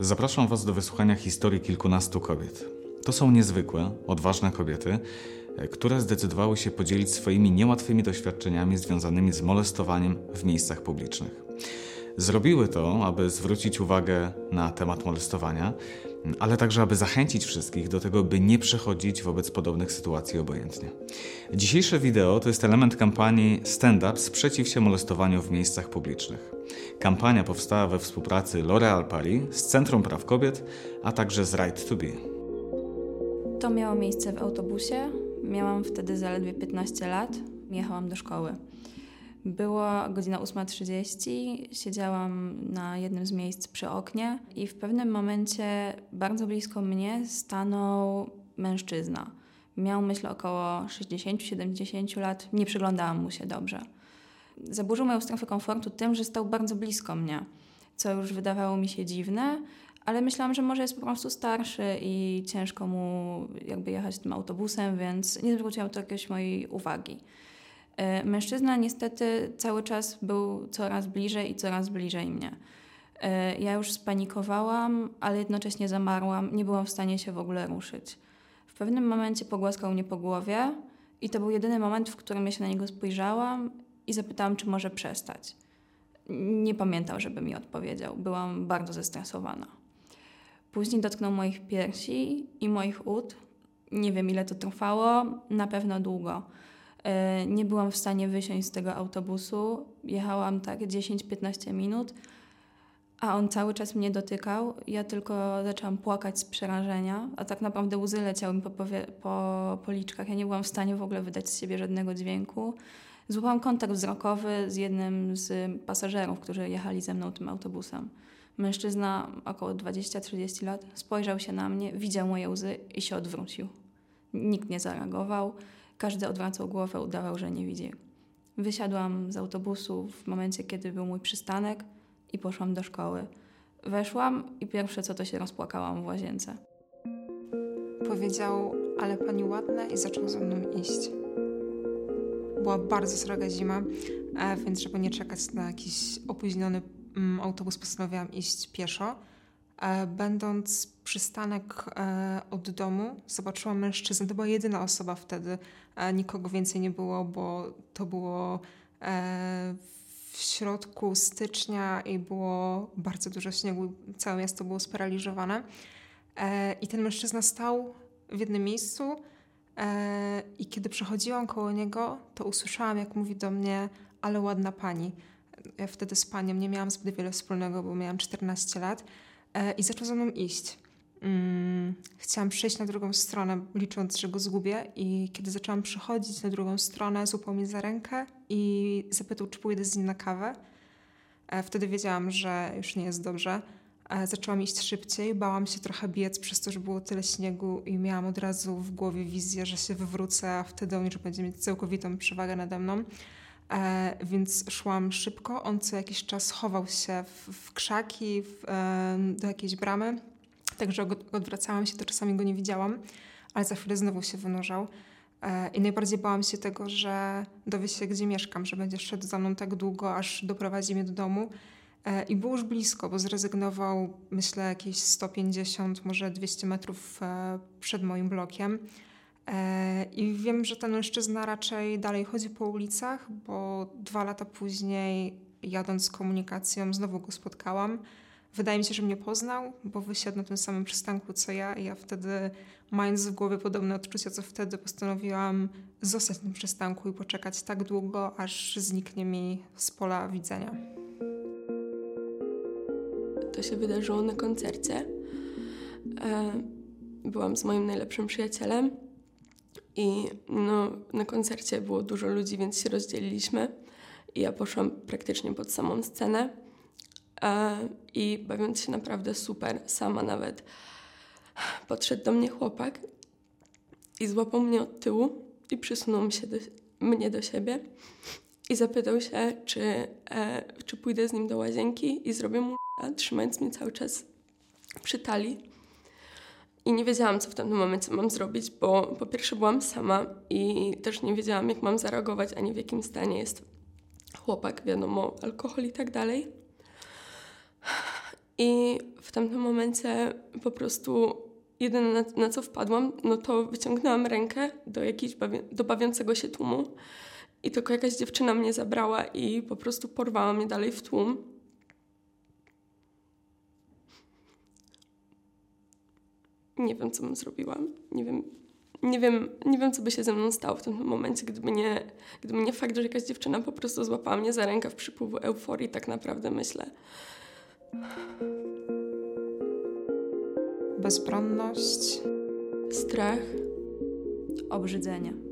Zapraszam Was do wysłuchania historii kilkunastu kobiet. To są niezwykłe, odważne kobiety, które zdecydowały się podzielić swoimi niełatwymi doświadczeniami związanymi z molestowaniem w miejscach publicznych. Zrobiły to, aby zwrócić uwagę na temat molestowania, ale także aby zachęcić wszystkich do tego, by nie przechodzić wobec podobnych sytuacji obojętnie. Dzisiejsze wideo to jest element kampanii Stand Up sprzeciw się molestowaniu w miejscach publicznych. Kampania powstała we współpracy L'Oréal Paris z Centrum Praw Kobiet, a także z Right to Be. To miało miejsce w autobusie. Miałam wtedy zaledwie 15 lat. Jechałam do szkoły. Była godzina 8.30, siedziałam na jednym z miejsc przy oknie i w pewnym momencie bardzo blisko mnie stanął mężczyzna. Miał myślę około 60-70 lat, nie przyglądałam mu się dobrze. Zaburzył moją strefę komfortu tym, że stał bardzo blisko mnie, co już wydawało mi się dziwne, ale myślałam, że może jest po prostu starszy i ciężko mu jakby jechać tym autobusem, więc nie zwrócił to jakiejś mojej uwagi. E, mężczyzna niestety cały czas był coraz bliżej i coraz bliżej mnie. E, ja już spanikowałam, ale jednocześnie zamarłam, nie byłam w stanie się w ogóle ruszyć. W pewnym momencie pogłaskał mnie po głowie i to był jedyny moment, w którym ja się na niego spojrzałam i zapytałam, czy może przestać. Nie pamiętał, żeby mi odpowiedział. Byłam bardzo zestresowana. Później dotknął moich piersi i moich ud. Nie wiem, ile to trwało, na pewno długo. E, nie byłam w stanie wysiąść z tego autobusu. Jechałam tak 10-15 minut, a on cały czas mnie dotykał. Ja tylko zaczęłam płakać z przerażenia, a tak naprawdę łzy leciały mi po, po policzkach. Ja nie byłam w stanie w ogóle wydać z siebie żadnego dźwięku. Złapałam kontakt wzrokowy z jednym z pasażerów, którzy jechali ze mną tym autobusem. Mężczyzna, około 20-30 lat, spojrzał się na mnie, widział moje łzy i się odwrócił. Nikt nie zareagował. Każdy odwracał głowę, udawał, że nie widzi. Wysiadłam z autobusu w momencie, kiedy był mój przystanek i poszłam do szkoły. Weszłam i pierwsze co to się rozpłakałam w łazience. Powiedział, ale pani ładna i zaczął ze mną iść. Była bardzo sroga zima, e, więc żeby nie czekać na jakiś opóźniony mm, autobus, postanowiłam iść pieszo. E, będąc przystanek e, od domu, zobaczyłam mężczyznę. To była jedyna osoba wtedy. E, nikogo więcej nie było, bo to było w środku stycznia i było bardzo dużo śniegu. Całe miasto było sparaliżowane. I ten mężczyzna stał w jednym miejscu. I kiedy przechodziłam koło niego, to usłyszałam, jak mówi do mnie, ale ładna pani. Ja wtedy z paniem nie miałam zbyt wiele wspólnego, bo miałam 14 lat. E, i zaczął za mną iść. Mm, chciałam przejść na drugą stronę, licząc, że go zgubię, i kiedy zaczęłam przechodzić na drugą stronę, złapał mnie za rękę i zapytał, czy pójdę z nim na kawę. E, wtedy wiedziałam, że już nie jest dobrze. E, zaczęłam iść szybciej, bałam się trochę biec przez to, że było tyle śniegu i miałam od razu w głowie wizję, że się wywrócę, a wtedy on już będzie mieć całkowitą przewagę nade mną. E, więc szłam szybko. On co jakiś czas chował się w, w krzaki, w, e, do jakiejś bramy. Także odwracałam się, to czasami go nie widziałam, ale za chwilę znowu się wynurzał. E, I najbardziej bałam się tego, że dowie się, gdzie mieszkam, że będzie szedł za mną tak długo, aż doprowadzi mnie do domu. E, I był już blisko, bo zrezygnował, myślę, jakieś 150, może 200 metrów e, przed moim blokiem. I wiem, że ten mężczyzna raczej dalej chodzi po ulicach, bo dwa lata później, jadąc z komunikacją, znowu go spotkałam. Wydaje mi się, że mnie poznał, bo wysiadł na tym samym przystanku co ja, i ja wtedy, mając w głowie podobne odczucia co wtedy, postanowiłam zostać na tym przystanku i poczekać tak długo, aż zniknie mi z pola widzenia. To się wydarzyło na koncercie. E, byłam z moim najlepszym przyjacielem i no, na koncercie było dużo ludzi, więc się rozdzieliliśmy. I ja poszłam praktycznie pod samą scenę. E, I bawiąc się naprawdę super, sama nawet, podszedł do mnie chłopak i złapał mnie od tyłu i przysunął się do, mnie do siebie i zapytał się, czy, e, czy pójdę z nim do łazienki i zrobię mu trzymając mnie cały czas przy talii. I nie wiedziałam, co w tym momencie mam zrobić, bo po pierwsze byłam sama i też nie wiedziałam, jak mam zareagować, ani w jakim stanie jest chłopak, wiadomo, alkohol i tak dalej. I w tamtym momencie po prostu jedyne na, na co wpadłam, no to wyciągnęłam rękę do jakiegoś bawi do bawiącego się tłumu i tylko jakaś dziewczyna mnie zabrała i po prostu porwała mnie dalej w tłum. Nie wiem, co bym zrobiła. Nie wiem, nie wiem, nie wiem, co by się ze mną stało w tym momencie, gdyby nie, gdyby nie fakt, że jakaś dziewczyna po prostu złapała mnie za rękę w przypływu euforii, tak naprawdę myślę. Bezbronność. Strach. Obrzydzenie.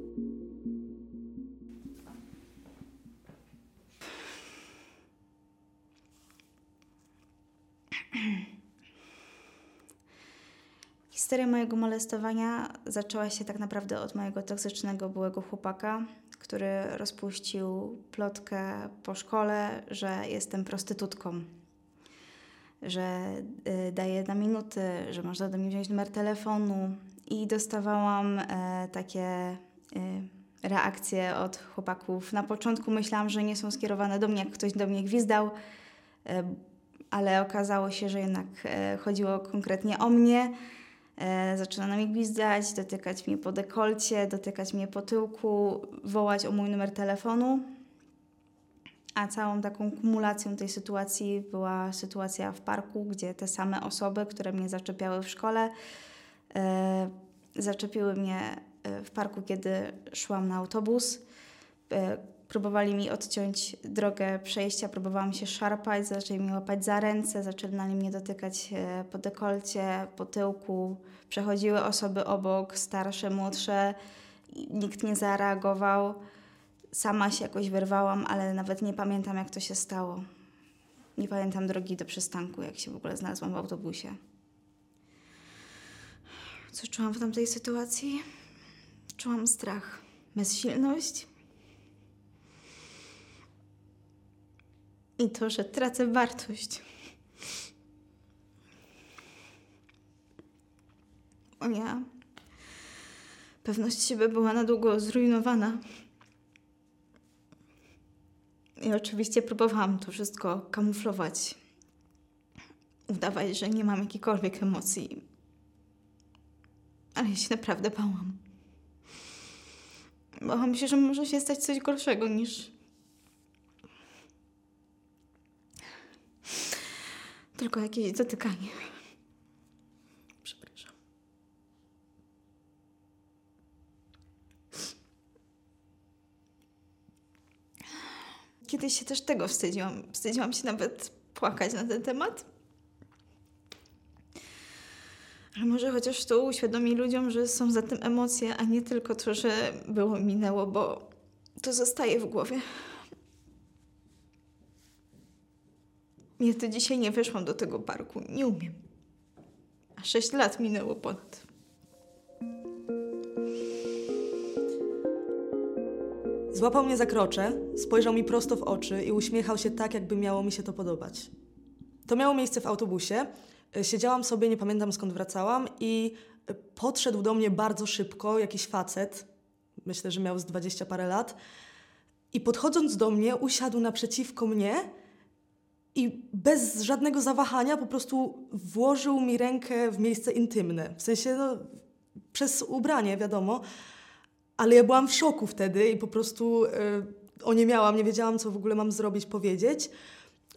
Historia mojego molestowania zaczęła się tak naprawdę od mojego toksycznego byłego chłopaka, który rozpuścił plotkę po szkole, że jestem prostytutką, że y, daję na minuty, że można do mnie wziąć numer telefonu i dostawałam e, takie y, reakcje od chłopaków. Na początku myślałam, że nie są skierowane do mnie, jak ktoś do mnie gwizdał, e, ale okazało się, że jednak e, chodziło konkretnie o mnie. E, zaczyna na mnie gwizdać, dotykać mnie po dekolcie, dotykać mnie po tyłku, wołać o mój numer telefonu. A całą taką kumulacją tej sytuacji była sytuacja w parku, gdzie te same osoby, które mnie zaczepiały w szkole, e, zaczepiły mnie e, w parku, kiedy szłam na autobus. Próbowali mi odciąć drogę przejścia, próbowałam się szarpać, zaczęli mnie łapać za ręce, zaczynali mnie dotykać e, po dekolcie, po tyłku. Przechodziły osoby obok, starsze, młodsze. Nikt nie zareagował. Sama się jakoś wyrwałam, ale nawet nie pamiętam, jak to się stało. Nie pamiętam drogi do przystanku, jak się w ogóle znalazłam w autobusie. Co czułam w tamtej sytuacji? Czułam strach, bezsilność i to, że tracę wartość. Moja pewność siebie była na długo zrujnowana. I oczywiście próbowałam to wszystko kamuflować, udawać, że nie mam jakichkolwiek emocji. Ale ja się naprawdę bałam. Bałam się, że może się stać coś gorszego niż tylko jakieś dotykanie. Przepraszam. Kiedyś się też tego wstydziłam. Wstydziłam się nawet płakać na ten temat. Ale może chociaż to uświadomi ludziom, że są za tym emocje, a nie tylko to, że było minęło, bo to zostaje w głowie. Ja to dzisiaj nie weszłam do tego parku. Nie umiem. A sześć lat minęło ponad. Złapał mnie za krocze, spojrzał mi prosto w oczy i uśmiechał się tak, jakby miało mi się to podobać. To miało miejsce w autobusie. E, Siedziałam sobie, nie pamiętam skąd wracałam, i e, podszedł do mnie bardzo szybko jakiś facet, myślę, że miał z dwadzieścia parę lat, i podchodząc do mnie, usiadł naprzeciwko mnie i bez żadnego zawahania po prostu włożył mi rękę w miejsce intymne. W sensie, no, przez ubranie, wiadomo. Ale ja byłam w szoku wtedy i po prostu y, oniemiałam, nie wiedziałam, co w ogóle mam zrobić, powiedzieć.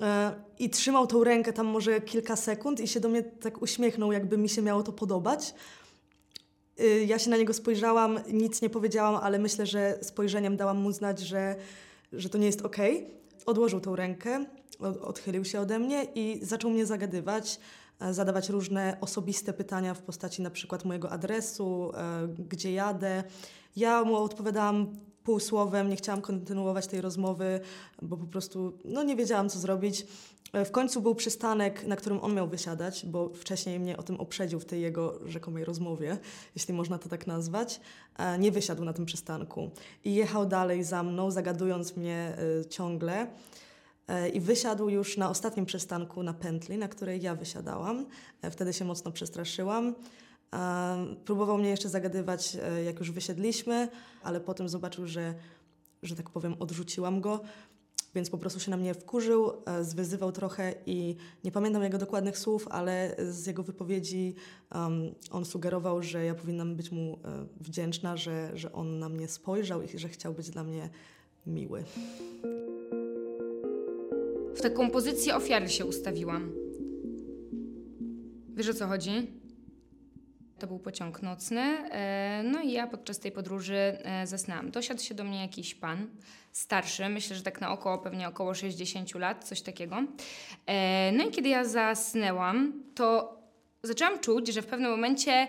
E, I trzymał tą rękę tam może kilka sekund i się do mnie tak uśmiechnął, jakby mi się miało to podobać. Y, Ja się na niego spojrzałam, nic nie powiedziałam, ale myślę, że spojrzeniem dałam mu znać, że, że to nie jest okej. Odłożył tą rękę, odchylił się ode mnie i zaczął mnie zagadywać, e, zadawać różne osobiste pytania w postaci na przykład mojego adresu, e, gdzie jadę. Ja mu odpowiadałam półsłowem, nie chciałam kontynuować tej rozmowy, bo po prostu no, nie wiedziałam, co zrobić. E, W końcu był przystanek, na którym on miał wysiadać, bo wcześniej mnie o tym uprzedził w tej jego rzekomej rozmowie, jeśli można to tak nazwać. Nie wysiadł na tym przystanku i jechał dalej za mną, zagadując mnie ciągle. E, I wysiadł już na ostatnim przystanku na pętli, na której ja wysiadałam. E, Wtedy się mocno przestraszyłam. E, Próbował mnie jeszcze zagadywać, jak już wysiedliśmy, ale potem zobaczył, że, że tak powiem, odrzuciłam go więc po prostu się na mnie wkurzył, zwyzywał trochę i nie pamiętam jego dokładnych słów, ale z jego wypowiedzi um, on sugerował, że ja powinnam być mu wdzięczna, że, że on na mnie spojrzał i że chciał być dla mnie miły. W taką pozycję ofiary się ustawiłam. Wiesz o co chodzi? To był pociąg nocny, e, no i ja podczas tej podróży e, zasnęłam. Dosiadł się do mnie jakiś pan, starszy, myślę, że tak na około, pewnie około 60 lat, coś takiego. E, no i kiedy ja zasnęłam, to zaczęłam czuć, że w pewnym momencie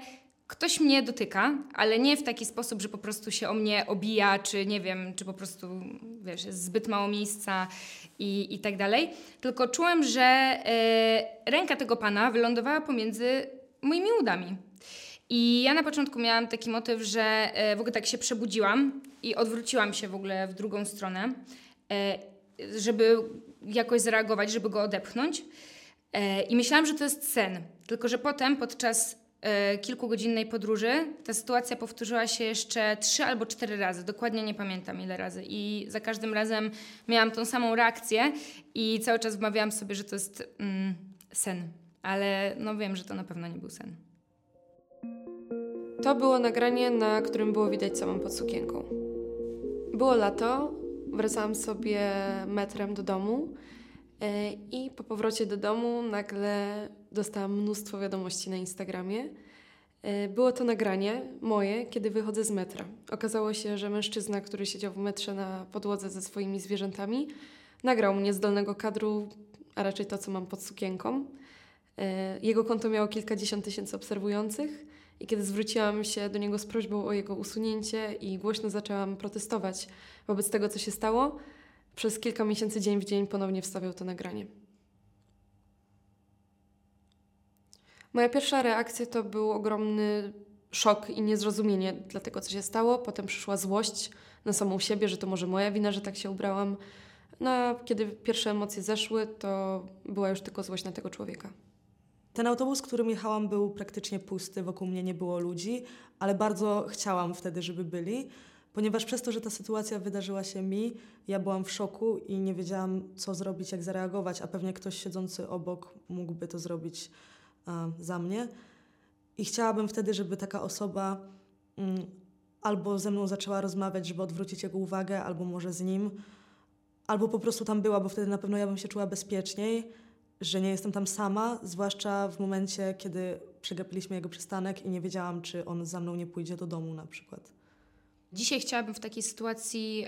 ktoś mnie dotyka, ale nie w taki sposób, że po prostu się o mnie obija, czy nie wiem, czy po prostu, wiesz, jest zbyt mało miejsca i, i tak dalej. Tylko czułem, że e, ręka tego pana wylądowała pomiędzy moimi udami. I ja na początku miałam taki motyw, że e, w ogóle tak się przebudziłam i odwróciłam się w ogóle w drugą stronę, e, żeby jakoś zareagować, żeby go odepchnąć. I myślałam, że to jest sen. Tylko, że potem podczas kilkugodzinnej podróży ta sytuacja powtórzyła się jeszcze trzy albo cztery razy. Dokładnie nie pamiętam ile razy. I za każdym razem miałam tą samą reakcję i cały czas wmawiałam sobie, że to jest mm, sen. Ale no wiem, że to na pewno nie był sen. To było nagranie, na którym było widać samą pod sukienką. Było lato, wracałam sobie metrem do domu e, i po powrocie do domu nagle dostałam mnóstwo wiadomości na Instagramie. E, było to nagranie moje, kiedy wychodzę z metra. Okazało się, że mężczyzna, który siedział w metrze na podłodze ze swoimi zwierzętami, nagrał mnie z dolnego kadru, a raczej to, co mam pod sukienką. E, jego konto miało kilkadziesiąt tysięcy obserwujących i kiedy zwróciłam się do niego z prośbą o jego usunięcie i głośno zaczęłam protestować wobec tego, co się stało, przez kilka miesięcy dzień w dzień ponownie wstawiał to nagranie. Moja pierwsza reakcja to był ogromny szok i niezrozumienie dla tego, co się stało. Potem przyszła złość na samą siebie, że to może moja wina, że tak się ubrałam. No a kiedy pierwsze emocje zeszły, to była już tylko złość na tego człowieka. Ten autobus, którym jechałam, był praktycznie pusty, wokół mnie nie było ludzi, ale bardzo chciałam wtedy, żeby byli, ponieważ przez to, że ta sytuacja wydarzyła się mi, ja byłam w szoku i nie wiedziałam, co zrobić, jak zareagować, a pewnie ktoś siedzący obok mógłby to zrobić za mnie. I chciałabym wtedy, żeby taka osoba mm, albo ze mną zaczęła rozmawiać, żeby odwrócić jego uwagę, albo może z nim, albo po prostu tam była, bo wtedy na pewno ja bym się czuła bezpieczniej że nie jestem tam sama, zwłaszcza w momencie, kiedy przegapiliśmy jego przystanek i nie wiedziałam, czy on za mną nie pójdzie do domu na przykład. Dzisiaj chciałabym w takiej sytuacji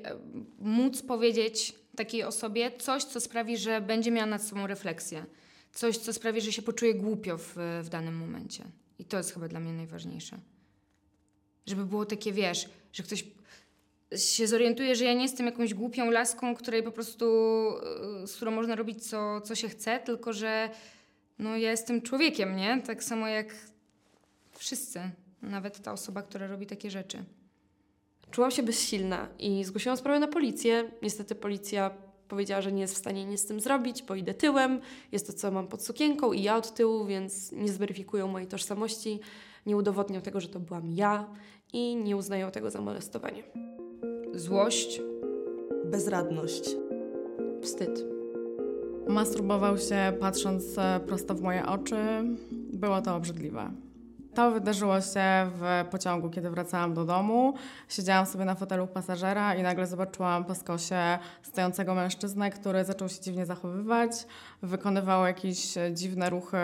móc powiedzieć takiej osobie coś, co sprawi, że będzie miała nad sobą refleksję. Coś, co sprawi, że się poczuje głupio w, w danym momencie. I to jest chyba dla mnie najważniejsze. Żeby było takie, wiesz, że ktoś się zorientuję, że ja nie jestem jakąś głupią laską, której po prostu, y, z którą można robić co, co się chce, tylko że no, ja jestem człowiekiem, nie? Tak samo jak wszyscy. Nawet ta osoba, która robi takie rzeczy. Czułam się bezsilna i zgłosiłam sprawę na policję. Niestety policja powiedziała, że nie jest w stanie nic z tym zrobić, bo idę tyłem, jest to, co mam pod sukienką i ja od tyłu, więc nie zweryfikują mojej tożsamości, nie udowodnią tego, że to byłam ja i nie uznają tego za molestowanie złość, bezradność, wstyd. Masturbował się patrząc e, prosto w moje oczy. Było to obrzydliwe. To wydarzyło się w pociągu, kiedy wracałam do domu. Siedziałam sobie na fotelu pasażera i nagle zobaczyłam po skosie stojącego mężczyznę, który zaczął się dziwnie zachowywać. Wykonywał jakieś dziwne ruchy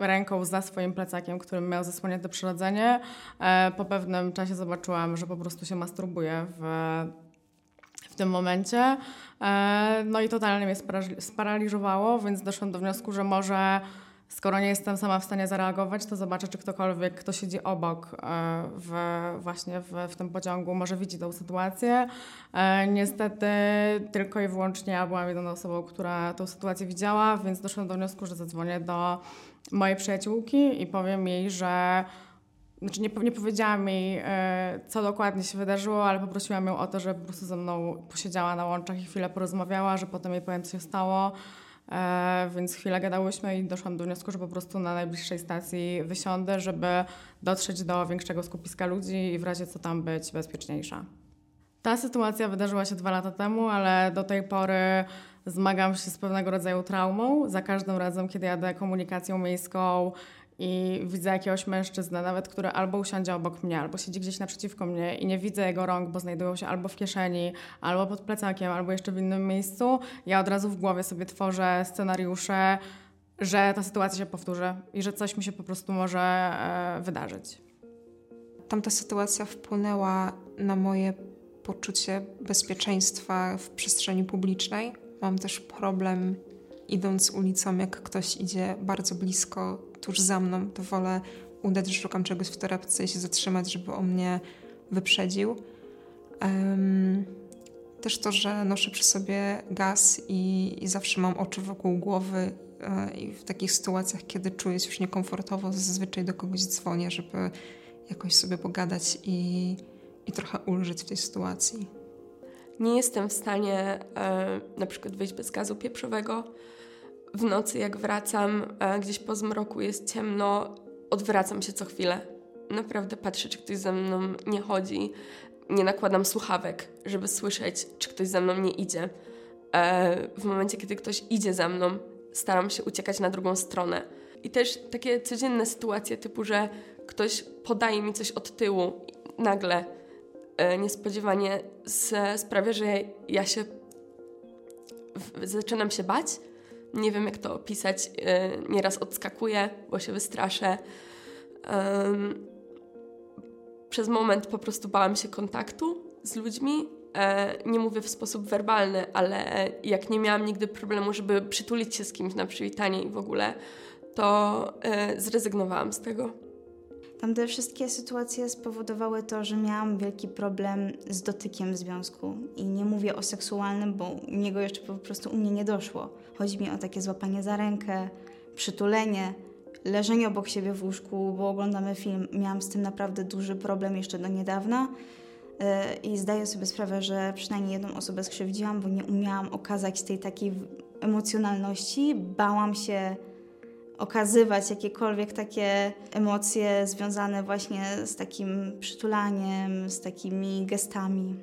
ręką za swoim plecakiem, którym miał zasłonięte przyrodzenie. E, po pewnym czasie zobaczyłam, że po prostu się masturbuje w, w tym momencie. E, no i totalnie mnie sparaliżowało, więc doszłam do wniosku, że może skoro nie jestem sama w stanie zareagować, to zobaczę, czy ktokolwiek, kto siedzi obok e, w, właśnie w, w tym pociągu, może widzi tą sytuację. Niestety tylko i wyłącznie ja byłam jedyną osobą, która tą sytuację widziała, więc doszłam do wniosku, że zadzwonię do mojej przyjaciółki i powiem jej, że znaczy nie, nie powiedziałam jej, e, co dokładnie się wydarzyło, ale poprosiłam ją o to, żeby po prostu ze mną posiedziała na łączach i chwilę porozmawiała, że potem jej powiem, co się stało. E, więc chwilę gadałyśmy i doszłam do wniosku, że po prostu na najbliższej stacji wysiądę, żeby dotrzeć do większego skupiska ludzi i w razie co tam być bezpieczniejsza. Ta sytuacja wydarzyła się dwa lata temu, ale do tej pory zmagam się z pewnego rodzaju traumą. Za każdym razem, kiedy jadę komunikacją miejską i widzę jakiegoś mężczyznę, nawet który albo usiądzie obok mnie, albo siedzi gdzieś naprzeciwko mnie i nie widzę jego rąk, bo znajdują się albo w kieszeni, albo pod plecakiem, albo jeszcze w innym miejscu, ja od razu w głowie sobie tworzę scenariusze, że ta sytuacja się powtórzy i że coś mi się po prostu może e, wydarzyć. Tamta sytuacja wpłynęła na moje poczucie bezpieczeństwa w przestrzeni publicznej. Mam też problem idąc ulicą, jak ktoś idzie bardzo blisko, tuż za mną, to wolę udać, że szukam czegoś w torebce i się zatrzymać, żeby on mnie wyprzedził. Um, też to, że noszę przy sobie gaz i, i zawsze mam oczy wokół głowy e, i w takich sytuacjach, kiedy czuję się już niekomfortowo, zazwyczaj do kogoś dzwonię, żeby jakoś sobie pogadać i, i trochę ulżyć w tej sytuacji. Nie jestem w stanie e, na przykład wyjść bez gazu pieprzowego. W nocy, jak wracam, e, gdzieś po zmroku jest ciemno, odwracam się co chwilę. Naprawdę patrzę, czy ktoś ze mną nie chodzi. Nie nakładam słuchawek, żeby słyszeć, czy ktoś ze mną nie idzie. E, w momencie, kiedy ktoś idzie za mną, staram się uciekać na drugą stronę. I też takie codzienne sytuacje, typu, że ktoś podaje mi coś od tyłu, nagle niespodziewanie sprawia, że ja się zaczynam się bać. Nie wiem, jak to opisać. E, nieraz odskakuję, bo się wystraszę. Przez moment po prostu bałam się kontaktu z ludźmi. E, nie mówię w sposób werbalny, ale jak nie miałam nigdy problemu, żeby przytulić się z kimś na przywitanie i w ogóle, to zrezygnowałam z tego. Tamte wszystkie sytuacje spowodowały to, że miałam wielki problem z dotykiem w związku. I nie mówię o seksualnym, bo u niego jeszcze po prostu u mnie nie doszło. Chodzi mi o takie złapanie za rękę, przytulenie, leżenie obok siebie w łóżku, bo oglądamy film. Miałam z tym naprawdę duży problem jeszcze do niedawna. E, I zdaję sobie sprawę, że przynajmniej jedną osobę skrzywdziłam, bo nie umiałam okazać tej takiej emocjonalności. Bałam się okazywać jakiekolwiek takie emocje związane właśnie z takim przytulaniem, z takimi gestami.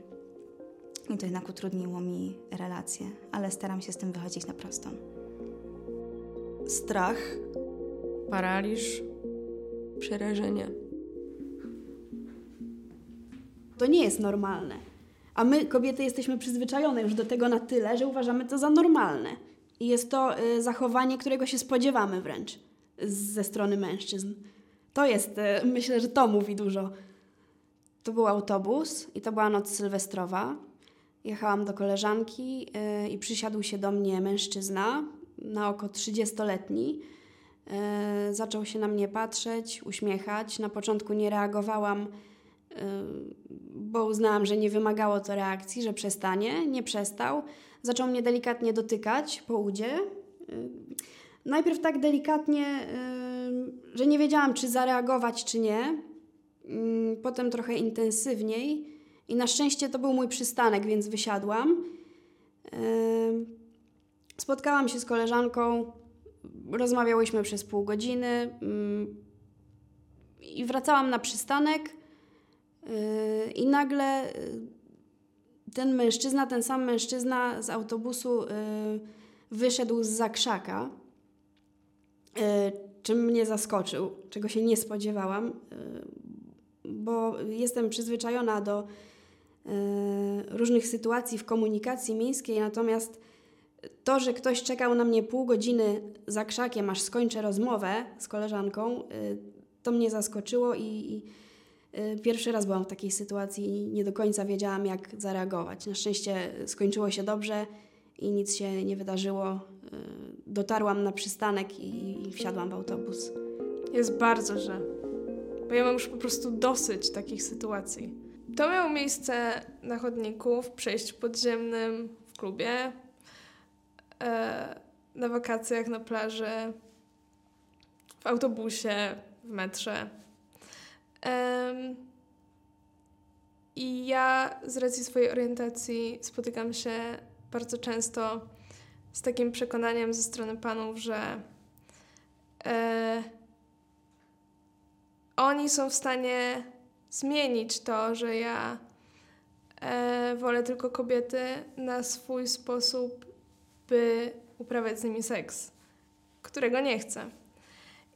I to jednak utrudniło mi relacje, ale staram się z tym wychodzić na prostą. Strach, paraliż, przerażenie. To nie jest normalne. A my, kobiety, jesteśmy przyzwyczajone już do tego na tyle, że uważamy to za normalne. I jest to y, zachowanie, którego się spodziewamy wręcz ze strony mężczyzn. To jest, y, myślę, że to mówi dużo. To był autobus i to była noc sylwestrowa. Jechałam do koleżanki y, i przysiadł się do mnie mężczyzna, na oko 30-letni. Zaczął się na mnie patrzeć, uśmiechać. Na początku nie reagowałam, bo uznałam, że nie wymagało to reakcji, że przestanie. Nie przestał Zaczął mnie delikatnie dotykać po udzie. Y, najpierw tak delikatnie, y, że nie wiedziałam, czy zareagować, czy nie. Y, potem trochę intensywniej. I na szczęście to był mój przystanek, więc wysiadłam. Spotkałam się z koleżanką, rozmawiałyśmy przez pół godziny i wracałam na przystanek. I nagle ten mężczyzna, ten sam mężczyzna z autobusu y, wyszedł z zakrzaka, y, czym mnie zaskoczył, czego się nie spodziewałam, y, bo jestem przyzwyczajona do różnych sytuacji w komunikacji miejskiej, natomiast to, że ktoś czekał na mnie pół godziny za krzakiem, aż skończę rozmowę z koleżanką, to mnie zaskoczyło i, i pierwszy raz byłam w takiej sytuacji i nie do końca wiedziałam, jak zareagować. Na szczęście skończyło się dobrze i nic się nie wydarzyło. Y, dotarłam na przystanek i wsiadłam w autobus. Jest bardzo źle, bo ja mam już po prostu dosyć takich sytuacji. To miało miejsce na chodniku, w przejściu podziemnym, w klubie, e, na wakacjach na plaży, w autobusie, w metrze. I ja z racji swojej orientacji spotykam się bardzo często z takim przekonaniem ze strony panów, że e, oni są w stanie zmienić to, że ja e, wolę tylko kobiety na swój sposób, by uprawiać z nimi seks, którego nie chcę.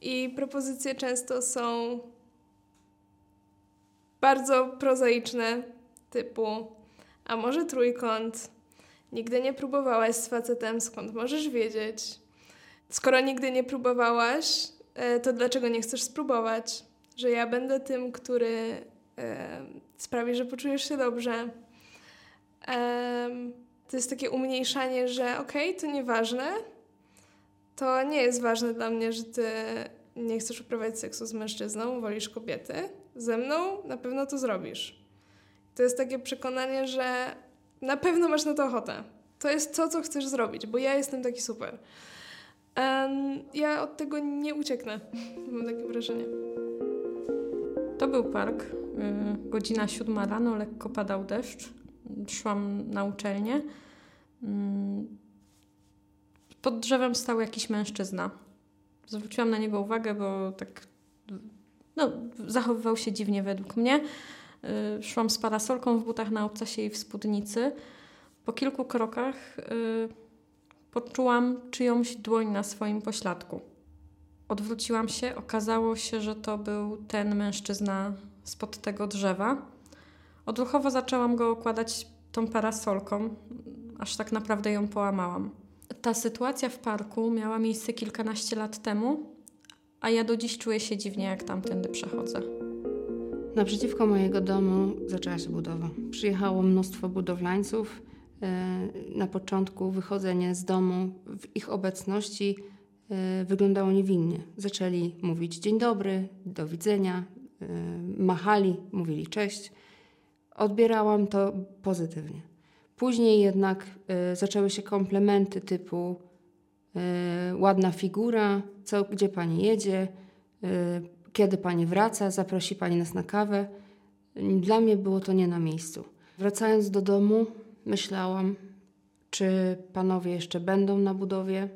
I propozycje często są bardzo prozaiczne, typu a może trójkąt? Nigdy nie próbowałaś z facetem, skąd możesz wiedzieć? Skoro nigdy nie próbowałaś, e, to dlaczego nie chcesz spróbować? Że ja będę tym, który e, sprawi, że poczujesz się dobrze. To jest takie umniejszanie, że okej, okay, to nieważne. To nie jest ważne dla mnie, że ty nie chcesz uprawiać seksu z mężczyzną, wolisz kobiety. Ze mną na pewno to zrobisz. To jest takie przekonanie, że na pewno masz na to ochotę. To jest to, co chcesz zrobić, bo ja jestem taki super. Um, ja od tego nie ucieknę. Mam takie wrażenie. To był park. Y, godzina siódma rano, lekko padał deszcz. Szłam na uczelnię. Y, pod drzewem stał jakiś mężczyzna. Zwróciłam na niego uwagę, bo tak no, zachowywał się dziwnie według mnie. Y, szłam z parasolką w butach na obcasie i w spódnicy. Po kilku krokach y, poczułam czyjąś dłoń na swoim pośladku. Odwróciłam się, okazało się, że to był ten mężczyzna spod tego drzewa. Odruchowo zaczęłam go okładać tą parasolką, aż tak naprawdę ją połamałam. Ta sytuacja w parku miała miejsce kilkanaście lat temu, a ja do dziś czuję się dziwnie, jak tamtędy przechodzę. Naprzeciwko mojego domu zaczęła się budowa. Przyjechało mnóstwo budowlańców. E, na początku wychodzenie z domu w ich obecności e, wyglądało niewinnie. Zaczęli mówić dzień dobry, do widzenia, e, machali, mówili cześć. Odbierałam to pozytywnie. Później jednak zaczęły się komplementy typu ładna figura, co, gdzie pani jedzie, kiedy pani wraca, zaprosi pani nas na kawę. Dla mnie było to nie na miejscu. Wracając do domu, myślałam, czy panowie jeszcze będą na budowie.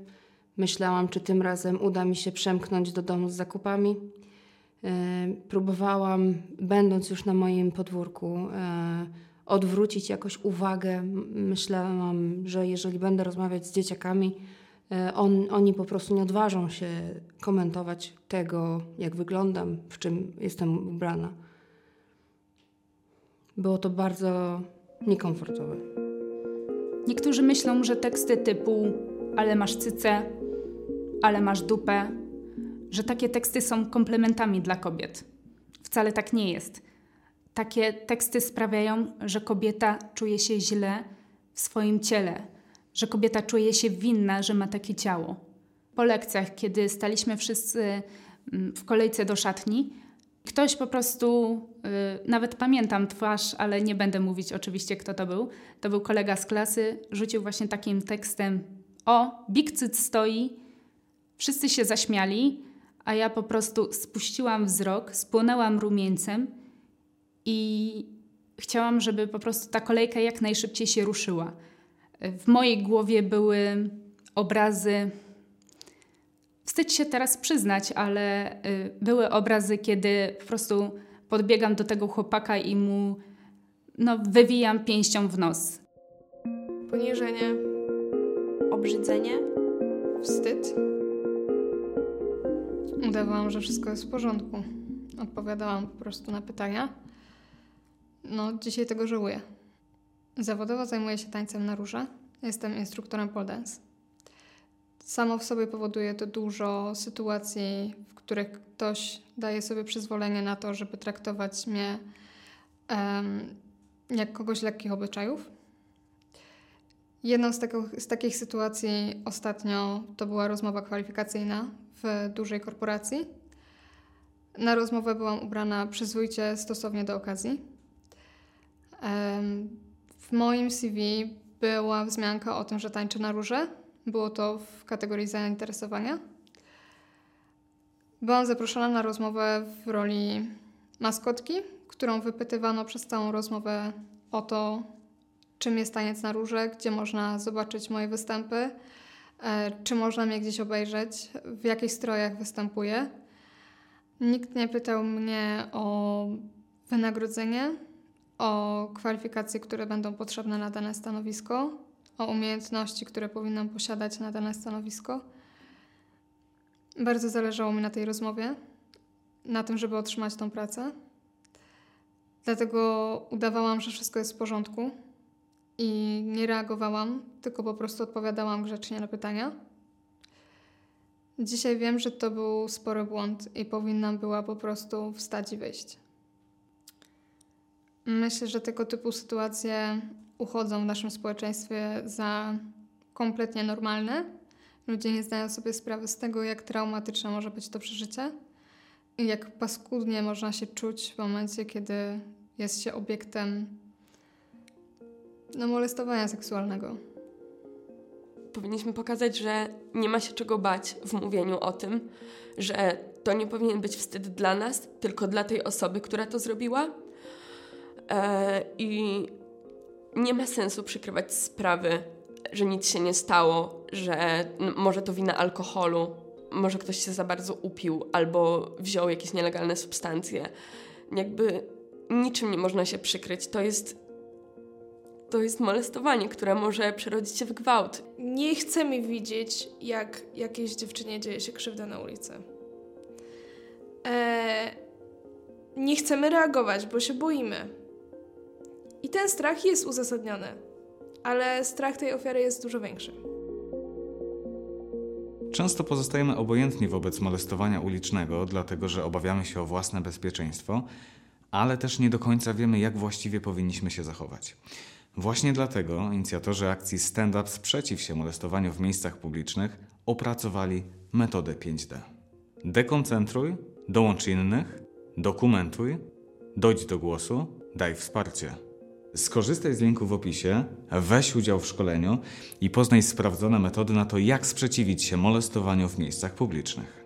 Myślałam, czy tym razem uda mi się przemknąć do domu z zakupami. E, próbowałam, będąc już na moim podwórku, e, odwrócić jakoś uwagę. Myślałam, że jeżeli będę rozmawiać z dzieciakami, E, on, oni po prostu nie odważą się komentować tego, jak wyglądam, w czym jestem ubrana. Było to bardzo niekomfortowe. Niektórzy myślą, że teksty typu ale masz cycę, ale masz dupę, że takie teksty są komplementami dla kobiet. Wcale tak nie jest. Takie teksty sprawiają, że kobieta czuje się źle w swoim ciele że kobieta czuje się winna, że ma takie ciało. Po lekcjach, kiedy staliśmy wszyscy mm, w kolejce do szatni, ktoś po prostu, yy, nawet pamiętam twarz, ale nie będę mówić oczywiście, kto to był. To był kolega z klasy, rzucił właśnie takim tekstem: O, Big Cyt stoi. Wszyscy się zaśmiali, a ja po prostu spuściłam wzrok, spłonęłam rumieńcem i chciałam, żeby po prostu ta kolejka jak najszybciej się ruszyła. W mojej głowie były obrazy. Wstyd się teraz przyznać, ale y, były obrazy, kiedy po prostu podbiegam do tego chłopaka i mu no, wywijam pięścią w nos. Poniżenie. Obrzydzenie. Wstyd. Udawałam, że wszystko jest w porządku. Odpowiadałam po prostu na pytania. No, dzisiaj tego żałuję. Zawodowo zajmuję się tańcem na róże. Jestem instruktorem pole dance. Samo w sobie powoduje to dużo sytuacji, w których ktoś daje sobie przyzwolenie na to, żeby traktować mnie um, jak kogoś lekkich obyczajów. Jedną z, tego, z takich sytuacji ostatnio to była rozmowa kwalifikacyjna w dużej korporacji. Na rozmowę byłam ubrana przyzwoicie, stosownie do okazji. Um, w moim CV była wzmianka o tym, że tańczę na róże. Było to w kategorii zainteresowania. Byłam zaproszona na rozmowę w roli maskotki, którą wypytywano przez całą rozmowę o to, czym jest taniec na róże, gdzie można zobaczyć moje występy, e, czy można mnie gdzieś obejrzeć, w jakich strojach występuję. Nikt nie pytał mnie o wynagrodzenie, o kwalifikacje, które będą potrzebne na dane stanowisko, o umiejętności, które powinnam posiadać na dane stanowisko. Bardzo zależało mi na tej rozmowie, na tym, żeby otrzymać tą pracę. Dlatego udawałam, że wszystko jest w porządku i nie reagowałam, tylko po prostu odpowiadałam grzecznie na pytania. Dzisiaj wiem, że to był spory błąd i powinnam była po prostu wstać i wyjść. Myślę, że tego typu sytuacje uchodzą w naszym społeczeństwie za kompletnie normalne. Ludzie nie zdają sobie sprawy z tego, jak traumatyczne może być to przeżycie i jak paskudnie można się czuć w momencie, kiedy jest się obiektem no, molestowania seksualnego. Powinniśmy pokazać, że nie ma się czego bać w mówieniu o tym, że to nie powinien być wstyd dla nas, tylko dla tej osoby, która to zrobiła. E, I nie ma sensu przykrywać sprawy, że nic się nie stało, że może to wina alkoholu, może ktoś się za bardzo upił albo wziął jakieś nielegalne substancje. Jakby niczym nie można się przykryć. To jest to jest molestowanie, które może przerodzić się w gwałt. Nie chcemy widzieć, jak jakiejś dziewczynie dzieje się krzywda na ulicy. Eee, nie chcemy reagować, bo się boimy. I ten strach jest uzasadniony, ale strach tej ofiary jest dużo większy. Często pozostajemy obojętni wobec molestowania ulicznego, dlatego że obawiamy się o własne bezpieczeństwo, ale też nie do końca wiemy, jak właściwie powinniśmy się zachować. Właśnie dlatego inicjatorzy akcji Stand Up Sprzeciw się molestowaniu w miejscach publicznych opracowali metodę 5D. Dekoncentruj, dołącz innych, dokumentuj, dojdź do głosu, daj wsparcie. Skorzystaj z linku w opisie, weź udział w szkoleniu i poznaj sprawdzone metody na to, jak sprzeciwić się molestowaniu w miejscach publicznych.